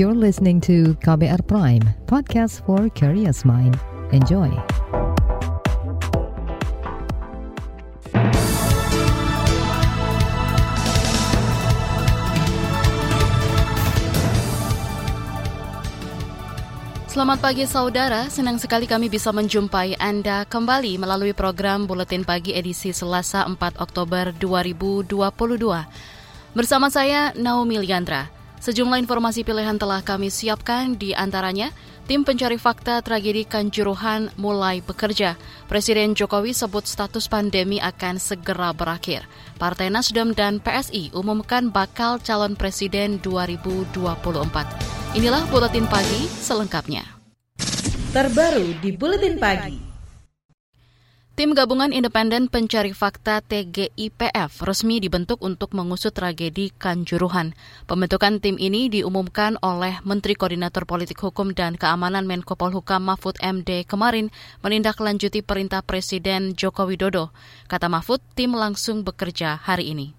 You're listening to KBR Prime, podcast for curious mind. Enjoy. Selamat pagi saudara, senang sekali kami bisa menjumpai Anda kembali melalui program Buletin Pagi edisi Selasa 4 Oktober 2022. Bersama saya Naomi Liandra. Sejumlah informasi pilihan telah kami siapkan di antaranya Tim pencari fakta tragedi Kanjuruhan mulai bekerja. Presiden Jokowi sebut status pandemi akan segera berakhir. Partai Nasdem dan PSI umumkan bakal calon presiden 2024. Inilah Buletin Pagi selengkapnya. Terbaru di Buletin Pagi. Tim Gabungan Independen Pencari Fakta TGIPF resmi dibentuk untuk mengusut tragedi Kanjuruhan. Pembentukan tim ini diumumkan oleh Menteri Koordinator Politik Hukum dan Keamanan Menko Polhukam Mahfud MD kemarin menindaklanjuti perintah Presiden Joko Widodo. Kata Mahfud, tim langsung bekerja hari ini.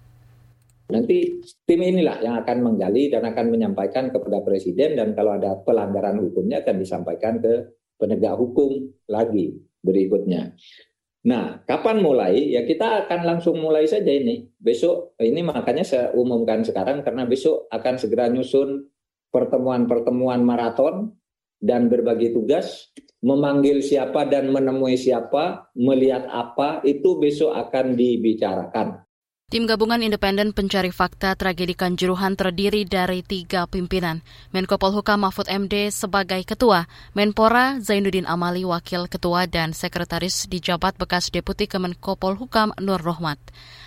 Nanti tim inilah yang akan menggali dan akan menyampaikan kepada presiden dan kalau ada pelanggaran hukumnya akan disampaikan ke penegak hukum lagi berikutnya. Nah, kapan mulai? Ya kita akan langsung mulai saja ini. Besok ini makanya saya umumkan sekarang karena besok akan segera nyusun pertemuan-pertemuan maraton dan berbagi tugas, memanggil siapa dan menemui siapa, melihat apa itu besok akan dibicarakan. Tim gabungan independen pencari fakta tragedi Kanjuruhan terdiri dari tiga pimpinan. Menko Polhukam Mahfud MD sebagai ketua, Menpora Zainuddin Amali wakil ketua dan sekretaris di jabat bekas Deputi Kemenko Polhukam Nur Rohmat.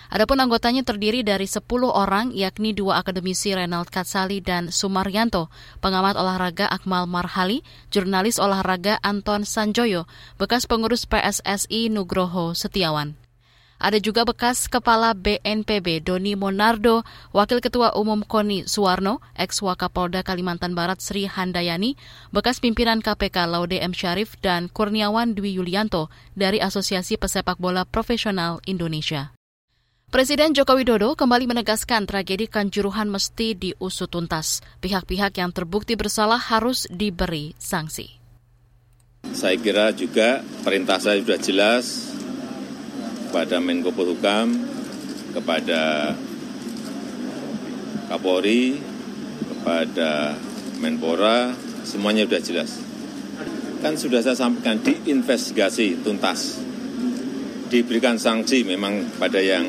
Adapun anggotanya terdiri dari 10 orang yakni dua akademisi Renald Katsali dan Sumaryanto, pengamat olahraga Akmal Marhali, jurnalis olahraga Anton Sanjoyo, bekas pengurus PSSI Nugroho Setiawan. Ada juga bekas Kepala BNPB Doni Monardo, Wakil Ketua Umum KONI Suwarno, ex-Wakapolda Kalimantan Barat Sri Handayani, bekas pimpinan KPK Laude M. Syarif, dan Kurniawan Dwi Yulianto dari Asosiasi Pesepak Bola Profesional Indonesia. Presiden Joko Widodo kembali menegaskan tragedi Kanjuruhan mesti diusut tuntas. Pihak-pihak yang terbukti bersalah harus diberi sanksi. Saya kira juga perintah saya sudah jelas, kepada Menko Polhukam, kepada Kapolri, kepada Menpora, semuanya sudah jelas. Kan sudah saya sampaikan diinvestigasi tuntas, diberikan sanksi memang pada yang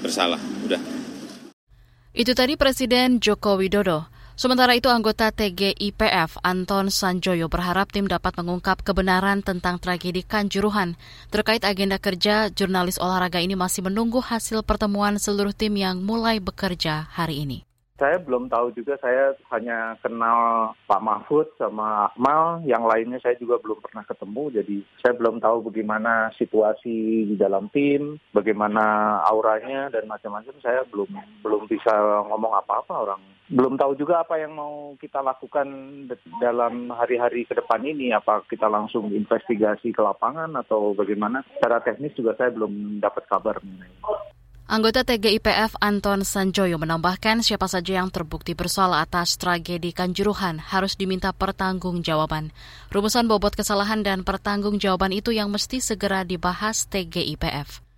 bersalah. Udah. Itu tadi Presiden Joko Widodo. Sementara itu anggota TGIPF Anton Sanjoyo berharap tim dapat mengungkap kebenaran tentang tragedi Kanjuruhan. Terkait agenda kerja, jurnalis olahraga ini masih menunggu hasil pertemuan seluruh tim yang mulai bekerja hari ini saya belum tahu juga, saya hanya kenal Pak Mahfud sama Akmal, yang lainnya saya juga belum pernah ketemu, jadi saya belum tahu bagaimana situasi di dalam tim, bagaimana auranya dan macam-macam. Saya belum belum bisa ngomong apa-apa orang. Belum tahu juga apa yang mau kita lakukan dalam hari-hari ke depan ini, apa kita langsung investigasi ke lapangan atau bagaimana. Secara teknis juga saya belum dapat kabar mengenai Anggota TGIPF Anton Sanjoyo menambahkan siapa saja yang terbukti bersalah atas tragedi Kanjuruhan harus diminta pertanggungjawaban. Rumusan bobot kesalahan dan pertanggungjawaban itu yang mesti segera dibahas TGIPF.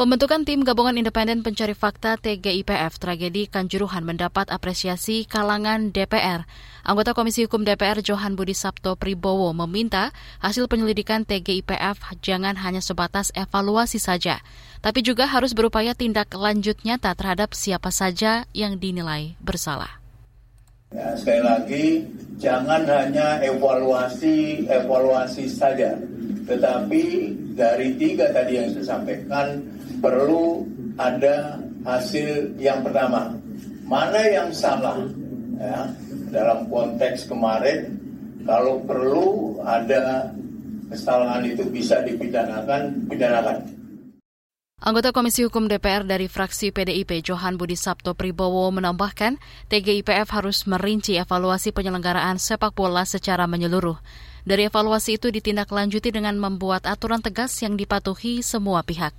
Pembentukan tim gabungan independen pencari fakta TGIPF tragedi Kanjuruhan mendapat apresiasi kalangan DPR. Anggota Komisi Hukum DPR Johan Budi Sabto Pribowo meminta hasil penyelidikan TGIPF jangan hanya sebatas evaluasi saja, tapi juga harus berupaya tindak lanjut nyata terhadap siapa saja yang dinilai bersalah. Ya, sekali lagi, jangan hanya evaluasi evaluasi saja, tetapi dari tiga tadi yang saya sampaikan perlu ada hasil yang pertama. Mana yang salah? Ya, dalam konteks kemarin, kalau perlu ada kesalahan itu bisa dipidanakan, pidanakan. Anggota Komisi Hukum DPR dari fraksi PDIP Johan Budi Sabto Pribowo menambahkan TGIPF harus merinci evaluasi penyelenggaraan sepak bola secara menyeluruh. Dari evaluasi itu ditindaklanjuti dengan membuat aturan tegas yang dipatuhi semua pihak.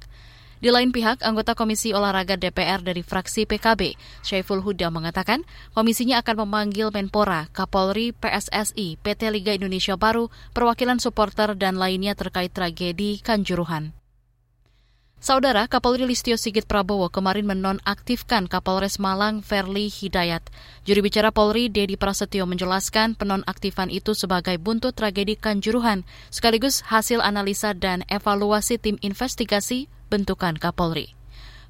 Di lain pihak, anggota Komisi Olahraga DPR dari fraksi PKB, Syaiful Huda mengatakan komisinya akan memanggil Menpora, Kapolri, PSSI, PT Liga Indonesia Baru, perwakilan supporter dan lainnya terkait tragedi Kanjuruhan. Saudara Kapolri Listio Sigit Prabowo kemarin menonaktifkan Kapolres Malang Verli Hidayat. Juri bicara Polri Dedi Prasetyo menjelaskan penonaktifan itu sebagai buntut tragedi Kanjuruhan sekaligus hasil analisa dan evaluasi tim investigasi bentukan Kapolri.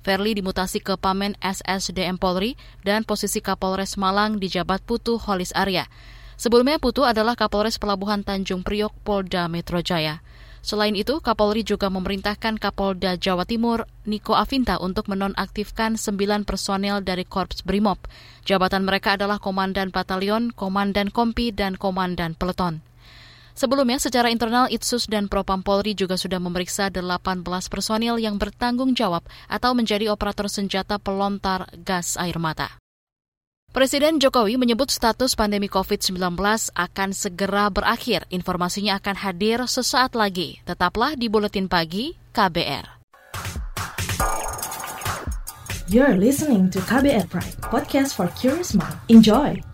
Verli dimutasi ke Pamen SSDM Polri dan posisi Kapolres Malang di jabat Putu Holis Arya. Sebelumnya Putu adalah Kapolres Pelabuhan Tanjung Priok Polda Metro Jaya. Selain itu, Kapolri juga memerintahkan Kapolda Jawa Timur, Niko Afinta, untuk menonaktifkan sembilan personel dari Korps Brimob. Jabatan mereka adalah Komandan Batalion, Komandan Kompi, dan Komandan Peleton. Sebelumnya, secara internal Itsus dan Propam Polri juga sudah memeriksa 18 personil yang bertanggung jawab atau menjadi operator senjata pelontar gas air mata. Presiden Jokowi menyebut status pandemi COVID-19 akan segera berakhir. Informasinya akan hadir sesaat lagi. Tetaplah di Buletin Pagi KBR. You're listening to KBR Pride, podcast for curious mind. Enjoy!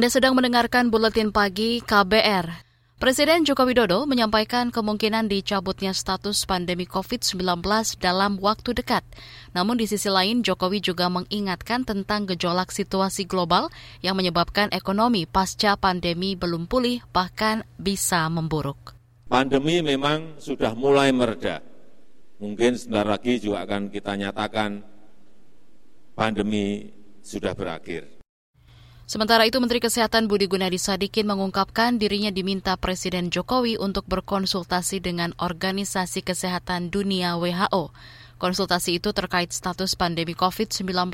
Anda sedang mendengarkan buletin pagi KBR. Presiden Joko Widodo menyampaikan kemungkinan dicabutnya status pandemi COVID-19 dalam waktu dekat. Namun di sisi lain, Jokowi juga mengingatkan tentang gejolak situasi global yang menyebabkan ekonomi pasca pandemi belum pulih, bahkan bisa memburuk. Pandemi memang sudah mulai mereda. Mungkin sebentar lagi juga akan kita nyatakan pandemi sudah berakhir. Sementara itu, Menteri Kesehatan Budi Gunadi Sadikin mengungkapkan dirinya diminta Presiden Jokowi untuk berkonsultasi dengan Organisasi Kesehatan Dunia WHO. Konsultasi itu terkait status pandemi COVID-19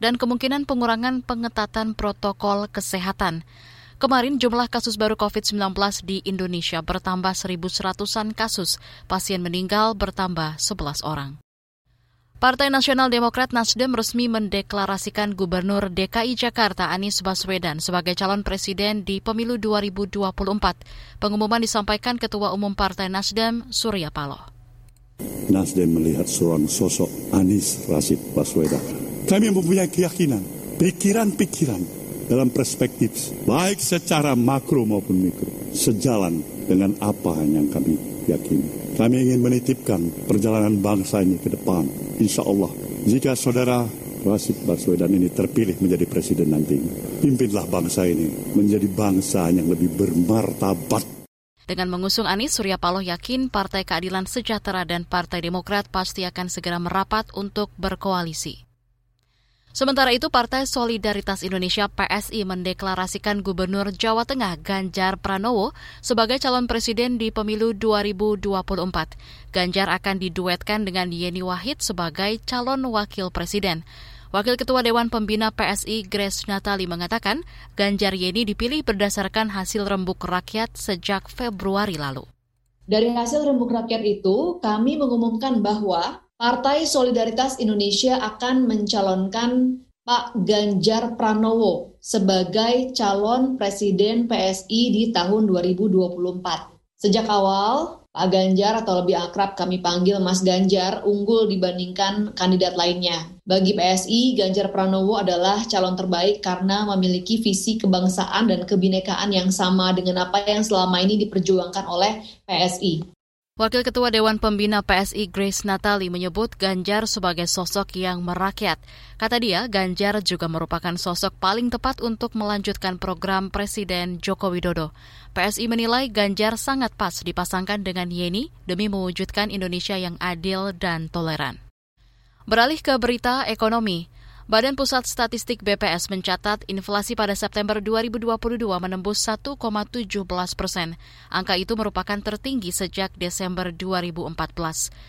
dan kemungkinan pengurangan pengetatan protokol kesehatan. Kemarin jumlah kasus baru COVID-19 di Indonesia bertambah 1.100-an kasus, pasien meninggal bertambah 11 orang. Partai Nasional Demokrat Nasdem resmi mendeklarasikan Gubernur DKI Jakarta Anies Baswedan sebagai calon presiden di pemilu 2024. Pengumuman disampaikan Ketua Umum Partai Nasdem Surya Paloh. Nasdem melihat seorang sosok Anies Rashid Baswedan. Kami mempunyai keyakinan, pikiran-pikiran dalam perspektif baik secara makro maupun mikro sejalan dengan apa yang kami yakini. Kami ingin menitipkan perjalanan bangsa ini ke depan. Insya Allah, jika saudara Rashid Baswedan ini terpilih menjadi presiden nanti, pimpinlah bangsa ini menjadi bangsa yang lebih bermartabat. Dengan mengusung Anies, Surya Paloh yakin Partai Keadilan Sejahtera dan Partai Demokrat pasti akan segera merapat untuk berkoalisi. Sementara itu, Partai Solidaritas Indonesia PSI mendeklarasikan Gubernur Jawa Tengah Ganjar Pranowo sebagai calon presiden di pemilu 2024. Ganjar akan diduetkan dengan Yeni Wahid sebagai calon wakil presiden. Wakil Ketua Dewan Pembina PSI Grace Natali mengatakan Ganjar Yeni dipilih berdasarkan hasil rembuk rakyat sejak Februari lalu. Dari hasil rembuk rakyat itu, kami mengumumkan bahwa Partai Solidaritas Indonesia akan mencalonkan Pak Ganjar Pranowo sebagai calon presiden PSI di tahun 2024. Sejak awal, Pak Ganjar atau lebih akrab kami panggil Mas Ganjar unggul dibandingkan kandidat lainnya. Bagi PSI, Ganjar Pranowo adalah calon terbaik karena memiliki visi kebangsaan dan kebinekaan yang sama dengan apa yang selama ini diperjuangkan oleh PSI. Wakil Ketua Dewan Pembina PSI Grace Natali menyebut Ganjar sebagai sosok yang merakyat. Kata dia, Ganjar juga merupakan sosok paling tepat untuk melanjutkan program Presiden Joko Widodo. PSI menilai Ganjar sangat pas dipasangkan dengan Yeni demi mewujudkan Indonesia yang adil dan toleran. Beralih ke berita ekonomi, Badan Pusat Statistik BPS mencatat inflasi pada September 2022 menembus 1,17 persen. Angka itu merupakan tertinggi sejak Desember 2014.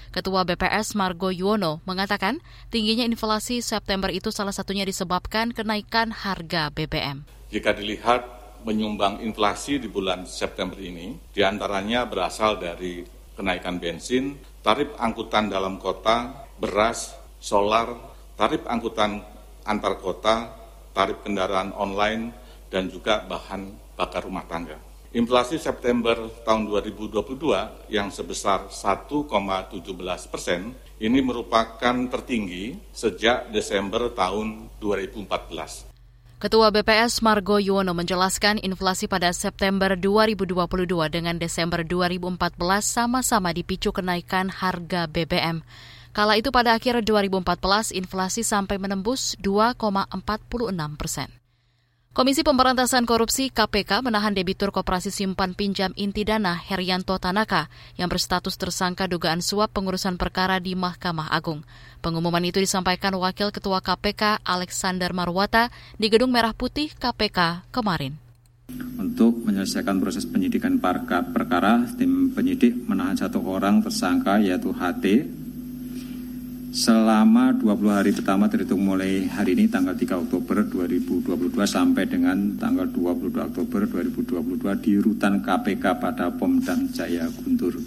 Ketua BPS Margo Yuwono mengatakan tingginya inflasi September itu salah satunya disebabkan kenaikan harga BBM. Jika dilihat menyumbang inflasi di bulan September ini, di antaranya berasal dari kenaikan bensin, tarif angkutan dalam kota, beras, solar, tarif angkutan antar kota, tarif kendaraan online, dan juga bahan bakar rumah tangga. Inflasi September tahun 2022 yang sebesar 1,17 persen ini merupakan tertinggi sejak Desember tahun 2014. Ketua BPS Margo Yuwono menjelaskan inflasi pada September 2022 dengan Desember 2014 sama-sama dipicu kenaikan harga BBM. Kala itu pada akhir 2014 inflasi sampai menembus 2,46 persen. Komisi Pemberantasan Korupsi KPK menahan debitur Koperasi Simpan Pinjam Inti Dana Herianto Tanaka yang berstatus tersangka dugaan suap pengurusan perkara di Mahkamah Agung. Pengumuman itu disampaikan Wakil Ketua KPK Alexander Marwata di Gedung Merah Putih KPK kemarin. Untuk menyelesaikan proses penyidikan perkara, tim penyidik menahan satu orang tersangka yaitu HT selama 20 hari pertama terhitung mulai hari ini tanggal 3 Oktober 2022 sampai dengan tanggal 22 Oktober 2022 di rutan KPK pada Pom dan Jaya Guntur.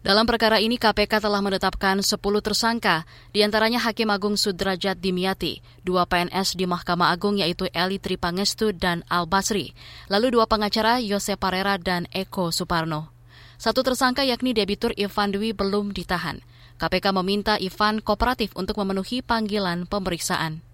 Dalam perkara ini KPK telah menetapkan 10 tersangka, di antaranya Hakim Agung Sudrajat Dimyati, dua PNS di Mahkamah Agung yaitu Eli Tripangestu dan Al Basri, lalu dua pengacara Yose Parera dan Eko Suparno. Satu tersangka yakni debitur Ivan Dwi belum ditahan. KPK meminta Ivan kooperatif untuk memenuhi panggilan pemeriksaan.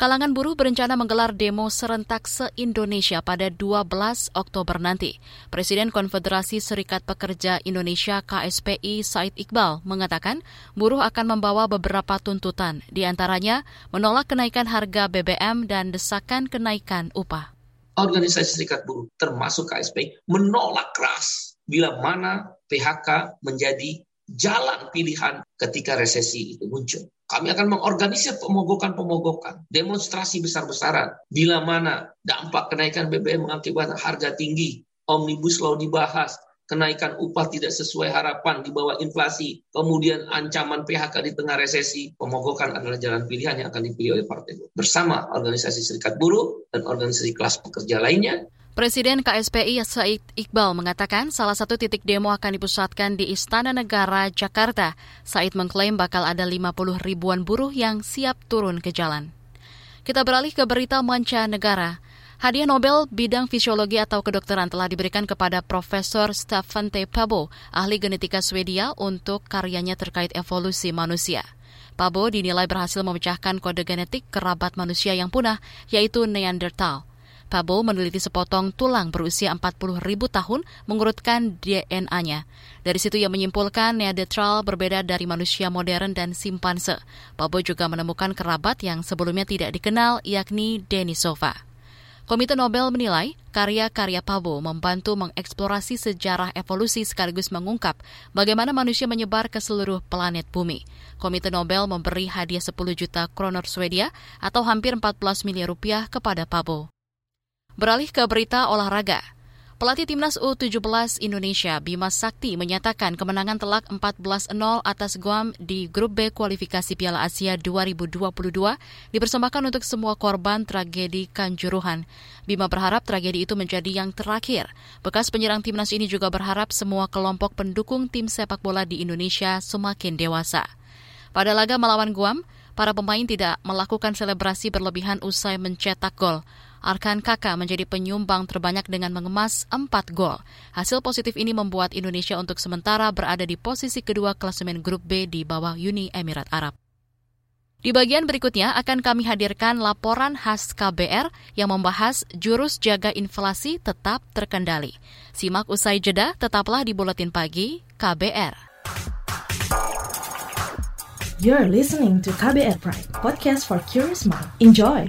Kalangan buruh berencana menggelar demo serentak se-Indonesia pada 12 Oktober nanti. Presiden Konfederasi Serikat Pekerja Indonesia KSPI Said Iqbal mengatakan buruh akan membawa beberapa tuntutan, di antaranya menolak kenaikan harga BBM dan desakan kenaikan upah. Organisasi Serikat Buruh termasuk KSPI menolak keras bila mana PHK menjadi jalan pilihan ketika resesi itu muncul. Kami akan mengorganisir pemogokan-pemogokan, demonstrasi besar-besaran. Bila mana dampak kenaikan BBM mengakibatkan harga tinggi, omnibus law dibahas, kenaikan upah tidak sesuai harapan di bawah inflasi, kemudian ancaman PHK di tengah resesi, pemogokan adalah jalan pilihan yang akan dipilih oleh partai. Bersama organisasi serikat buruh dan organisasi kelas pekerja lainnya, Presiden KSPI Said Iqbal mengatakan salah satu titik demo akan dipusatkan di Istana Negara, Jakarta. Said mengklaim bakal ada 50 ribuan buruh yang siap turun ke jalan. Kita beralih ke berita mancanegara. Hadiah Nobel bidang fisiologi atau kedokteran telah diberikan kepada Profesor Stefan T. Pabo, ahli genetika Swedia untuk karyanya terkait evolusi manusia. Pabo dinilai berhasil memecahkan kode genetik kerabat manusia yang punah, yaitu Neanderthal. Pabo meneliti sepotong tulang berusia 40 ribu tahun mengurutkan DNA-nya. Dari situ ia menyimpulkan Neanderthal berbeda dari manusia modern dan simpanse. Pabo juga menemukan kerabat yang sebelumnya tidak dikenal yakni Denisova. Komite Nobel menilai karya-karya Pabo membantu mengeksplorasi sejarah evolusi sekaligus mengungkap bagaimana manusia menyebar ke seluruh planet bumi. Komite Nobel memberi hadiah 10 juta kronor Swedia atau hampir 14 miliar rupiah kepada Pabo. Beralih ke berita olahraga. Pelatih Timnas U17 Indonesia Bima Sakti menyatakan kemenangan telak 14-0 atas Guam di Grup B kualifikasi Piala Asia 2022 dipersembahkan untuk semua korban tragedi Kanjuruhan. Bima berharap tragedi itu menjadi yang terakhir. Bekas penyerang Timnas ini juga berharap semua kelompok pendukung tim sepak bola di Indonesia semakin dewasa. Pada laga melawan Guam, para pemain tidak melakukan selebrasi berlebihan usai mencetak gol. Arkan Kaka menjadi penyumbang terbanyak dengan mengemas 4 gol. Hasil positif ini membuat Indonesia untuk sementara berada di posisi kedua klasemen grup B di bawah Uni Emirat Arab. Di bagian berikutnya akan kami hadirkan laporan khas KBR yang membahas jurus jaga inflasi tetap terkendali. Simak usai jeda, tetaplah di Buletin Pagi KBR. You're listening to KBR Pride, podcast for curious mind. Enjoy!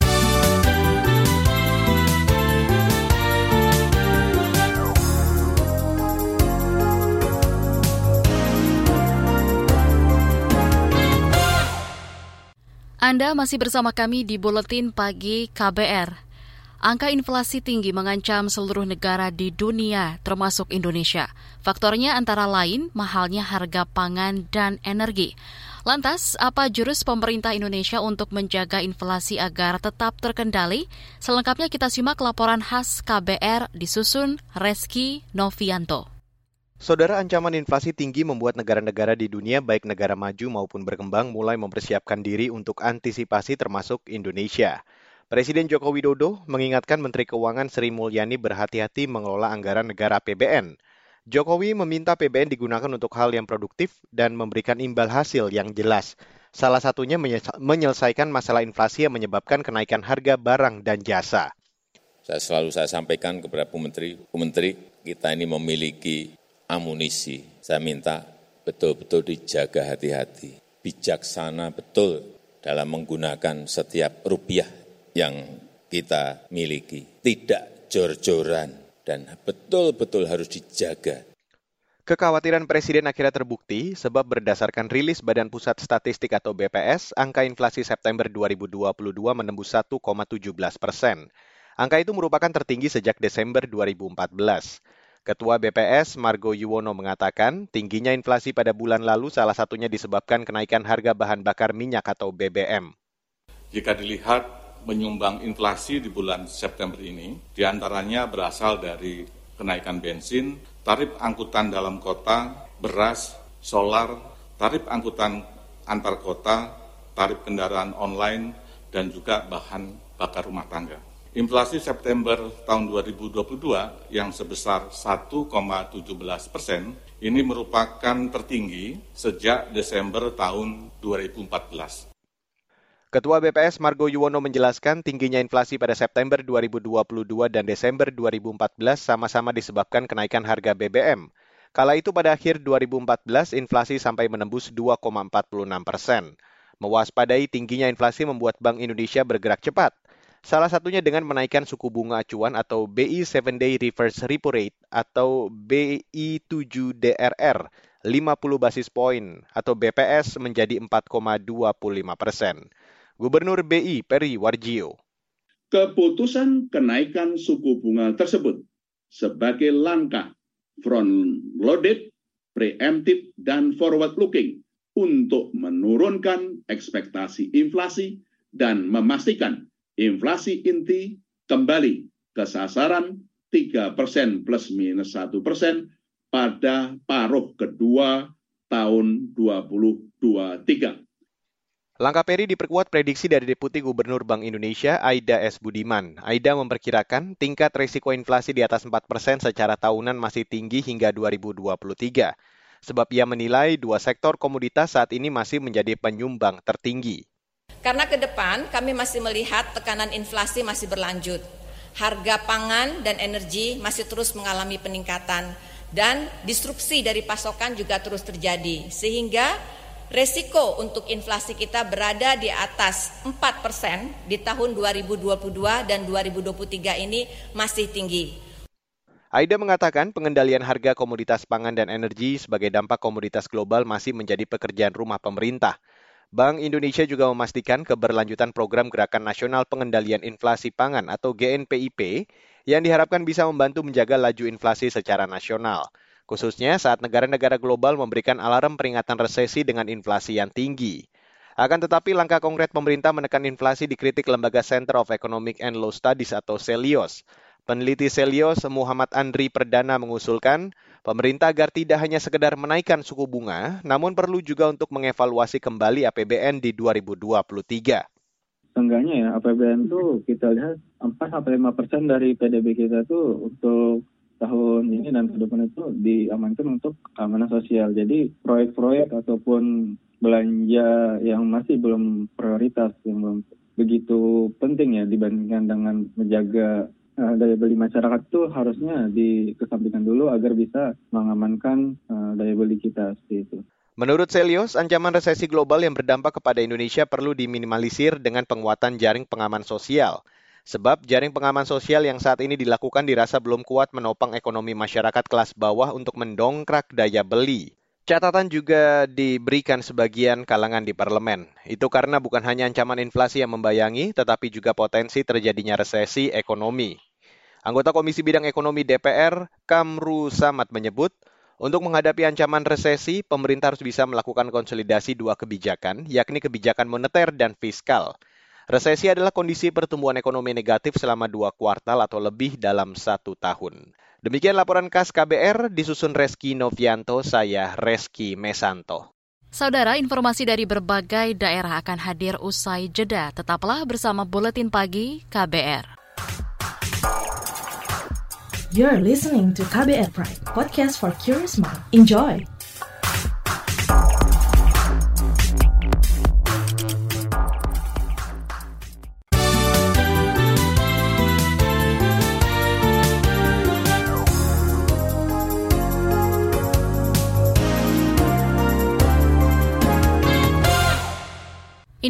Anda masih bersama kami di Buletin Pagi KBR. Angka inflasi tinggi mengancam seluruh negara di dunia, termasuk Indonesia. Faktornya antara lain mahalnya harga pangan dan energi. Lantas, apa jurus pemerintah Indonesia untuk menjaga inflasi agar tetap terkendali? Selengkapnya kita simak laporan khas KBR disusun Reski Novianto. Saudara ancaman inflasi tinggi membuat negara-negara di dunia baik negara maju maupun berkembang mulai mempersiapkan diri untuk antisipasi termasuk Indonesia. Presiden Joko Widodo mengingatkan Menteri Keuangan Sri Mulyani berhati-hati mengelola anggaran negara PBN. Jokowi meminta PBN digunakan untuk hal yang produktif dan memberikan imbal hasil yang jelas. Salah satunya menyelesaikan masalah inflasi yang menyebabkan kenaikan harga barang dan jasa. Saya selalu saya sampaikan kepada Bu Menteri, Bu Menteri, kita ini memiliki amunisi. Saya minta betul-betul dijaga hati-hati, bijaksana betul dalam menggunakan setiap rupiah yang kita miliki. Tidak jor-joran dan betul-betul harus dijaga. Kekhawatiran Presiden akhirnya terbukti sebab berdasarkan rilis Badan Pusat Statistik atau BPS, angka inflasi September 2022 menembus 1,17 persen. Angka itu merupakan tertinggi sejak Desember 2014. Ketua BPS Margo Yuwono mengatakan, tingginya inflasi pada bulan lalu salah satunya disebabkan kenaikan harga bahan bakar minyak atau BBM. Jika dilihat menyumbang inflasi di bulan September ini, di antaranya berasal dari kenaikan bensin, tarif angkutan dalam kota, beras, solar, tarif angkutan antar kota, tarif kendaraan online, dan juga bahan bakar rumah tangga. Inflasi September tahun 2022 yang sebesar 1,17 persen ini merupakan tertinggi sejak Desember tahun 2014. Ketua BPS Margo Yuwono menjelaskan tingginya inflasi pada September 2022 dan Desember 2014 sama-sama disebabkan kenaikan harga BBM. Kala itu pada akhir 2014 inflasi sampai menembus 2,46 persen. Mewaspadai tingginya inflasi membuat Bank Indonesia bergerak cepat. Salah satunya dengan menaikkan suku bunga acuan atau BI 7 Day Reverse Repo Rate atau BI 7 DRR 50 basis poin atau BPS menjadi 4,25 persen. Gubernur BI Peri Warjio. Keputusan kenaikan suku bunga tersebut sebagai langkah front loaded, preemptive, dan forward looking untuk menurunkan ekspektasi inflasi dan memastikan inflasi inti kembali ke sasaran 3 persen plus minus 1 persen pada paruh kedua tahun 2023. Langkah Peri diperkuat prediksi dari Deputi Gubernur Bank Indonesia Aida S. Budiman. Aida memperkirakan tingkat risiko inflasi di atas 4 persen secara tahunan masih tinggi hingga 2023. Sebab ia menilai dua sektor komoditas saat ini masih menjadi penyumbang tertinggi. Karena ke depan kami masih melihat tekanan inflasi masih berlanjut. Harga pangan dan energi masih terus mengalami peningkatan dan disrupsi dari pasokan juga terus terjadi sehingga resiko untuk inflasi kita berada di atas 4% di tahun 2022 dan 2023 ini masih tinggi. Aida mengatakan pengendalian harga komoditas pangan dan energi sebagai dampak komoditas global masih menjadi pekerjaan rumah pemerintah. Bank Indonesia juga memastikan keberlanjutan program Gerakan Nasional Pengendalian Inflasi Pangan atau GNPIP yang diharapkan bisa membantu menjaga laju inflasi secara nasional, khususnya saat negara-negara global memberikan alarm peringatan resesi dengan inflasi yang tinggi. Akan tetapi langkah konkret pemerintah menekan inflasi dikritik lembaga Center of Economic and Law Studies atau CELIOS. Peneliti Selios Muhammad Andri Perdana mengusulkan pemerintah agar tidak hanya sekedar menaikkan suku bunga, namun perlu juga untuk mengevaluasi kembali APBN di 2023 seenggaknya ya APBN itu kita lihat 4 sampai 5 persen dari PDB kita itu untuk tahun ini dan ke depan itu diamankan untuk keamanan sosial. Jadi proyek-proyek ataupun belanja yang masih belum prioritas, yang belum begitu penting ya dibandingkan dengan menjaga uh, daya beli masyarakat itu harusnya dikesampingkan dulu agar bisa mengamankan uh, daya beli kita seperti itu. Menurut Selios, ancaman resesi global yang berdampak kepada Indonesia perlu diminimalisir dengan penguatan jaring pengaman sosial. Sebab jaring pengaman sosial yang saat ini dilakukan dirasa belum kuat menopang ekonomi masyarakat kelas bawah untuk mendongkrak daya beli. Catatan juga diberikan sebagian kalangan di parlemen. Itu karena bukan hanya ancaman inflasi yang membayangi, tetapi juga potensi terjadinya resesi ekonomi. Anggota Komisi Bidang Ekonomi DPR, Kamru Samad menyebut, untuk menghadapi ancaman resesi, pemerintah harus bisa melakukan konsolidasi dua kebijakan, yakni kebijakan moneter dan fiskal. Resesi adalah kondisi pertumbuhan ekonomi negatif selama dua kuartal atau lebih dalam satu tahun. Demikian laporan khas KBR disusun Reski Novianto, saya Reski Mesanto. Saudara, informasi dari berbagai daerah akan hadir usai jeda. Tetaplah bersama Buletin Pagi KBR. You're listening to KBR Pride, podcast for curious mind. Enjoy!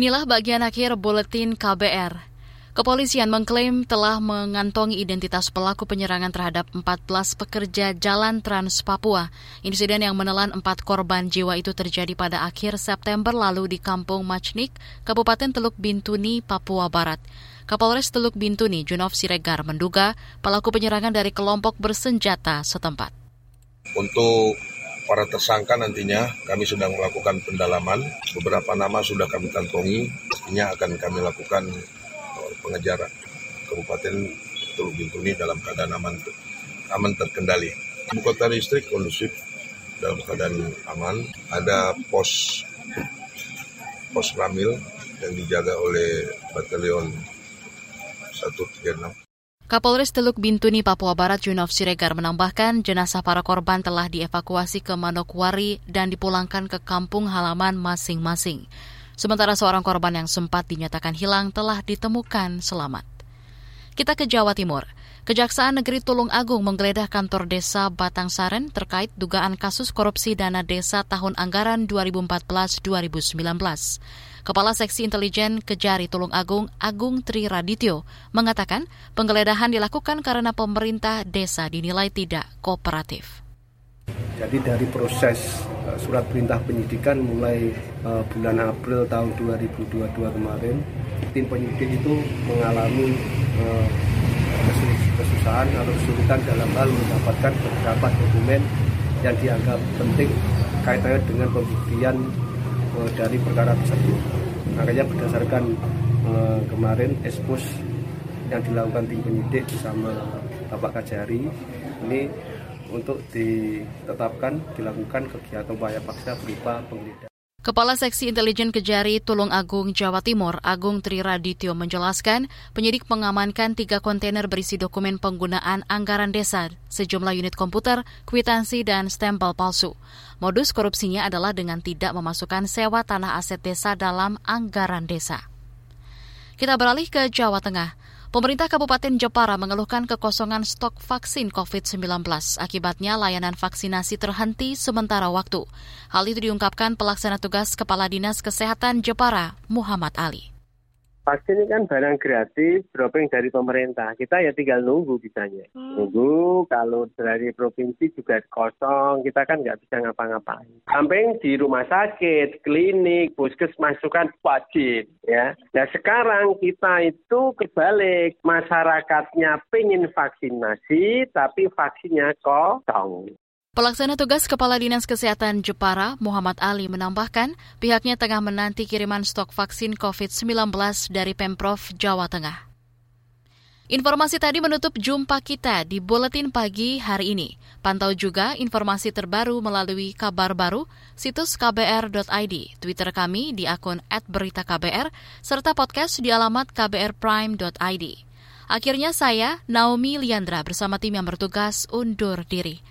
Inilah bagian akhir buletin KBR. Kepolisian mengklaim telah mengantongi identitas pelaku penyerangan terhadap 14 pekerja jalan Trans Papua. Insiden yang menelan empat korban jiwa itu terjadi pada akhir September lalu di Kampung Macnik, Kabupaten Teluk Bintuni, Papua Barat. Kapolres Teluk Bintuni, Junov Siregar, menduga pelaku penyerangan dari kelompok bersenjata setempat. Untuk para tersangka nantinya kami sedang melakukan pendalaman. Beberapa nama sudah kami kantongi, pastinya akan kami lakukan eh, pengejaran. Kabupaten Teluk Bintuni dalam keadaan aman, aman terkendali. Ibu kota listrik kondusif dalam keadaan aman. Ada pos pos Ramil yang dijaga oleh Batalion 136. Kapolres Teluk Bintuni, Papua Barat, Junov Siregar menambahkan jenazah para korban telah dievakuasi ke Manokwari dan dipulangkan ke kampung halaman masing-masing. Sementara seorang korban yang sempat dinyatakan hilang telah ditemukan selamat. Kita ke Jawa Timur. Kejaksaan Negeri Tulung Agung menggeledah kantor desa Batang Saren terkait dugaan kasus korupsi dana desa tahun anggaran 2014-2019. Kepala Seksi Intelijen Kejari Tulung Agung, Agung Tri Radityo, mengatakan penggeledahan dilakukan karena pemerintah desa dinilai tidak kooperatif. Jadi dari proses uh, surat perintah penyidikan mulai uh, bulan April tahun 2022 kemarin, tim penyidik itu mengalami uh, kesusahan atau kesulitan dalam hal mendapatkan beberapa dokumen yang dianggap penting kaitannya dengan pembuktian dari perkara tersebut. Makanya berdasarkan uh, kemarin ekspos yang dilakukan tim penyidik bersama Bapak Kajari ini untuk ditetapkan dilakukan kegiatan upaya paksa berupa penggeledahan. Kepala Seksi Intelijen Kejari Tulung Agung Jawa Timur, Agung Tri Radityo menjelaskan, penyidik mengamankan tiga kontainer berisi dokumen penggunaan anggaran desa, sejumlah unit komputer, kwitansi, dan stempel palsu. Modus korupsinya adalah dengan tidak memasukkan sewa tanah aset desa dalam anggaran desa. Kita beralih ke Jawa Tengah. Pemerintah Kabupaten Jepara mengeluhkan kekosongan stok vaksin COVID-19. Akibatnya layanan vaksinasi terhenti sementara waktu. Hal itu diungkapkan pelaksana tugas Kepala Dinas Kesehatan Jepara, Muhammad Ali. Vaksin ini kan barang gratis, dropping dari pemerintah. Kita ya tinggal nunggu bisanya. Hmm. Nunggu, kalau dari provinsi juga kosong, kita kan nggak bisa ngapa-ngapain. Samping di rumah sakit, klinik, puskesmas itu kan wajib. ya. Nah sekarang kita itu kebalik. Masyarakatnya pengen vaksinasi, tapi vaksinnya kosong. Pelaksana tugas Kepala Dinas Kesehatan Jepara, Muhammad Ali, menambahkan pihaknya tengah menanti kiriman stok vaksin COVID-19 dari Pemprov Jawa Tengah. Informasi tadi menutup jumpa kita di Buletin Pagi hari ini. Pantau juga informasi terbaru melalui kabar baru, situs kbr.id, Twitter kami di akun @beritaKBR, serta podcast di alamat kbrprime.id. Akhirnya saya, Naomi Liandra, bersama tim yang bertugas undur diri.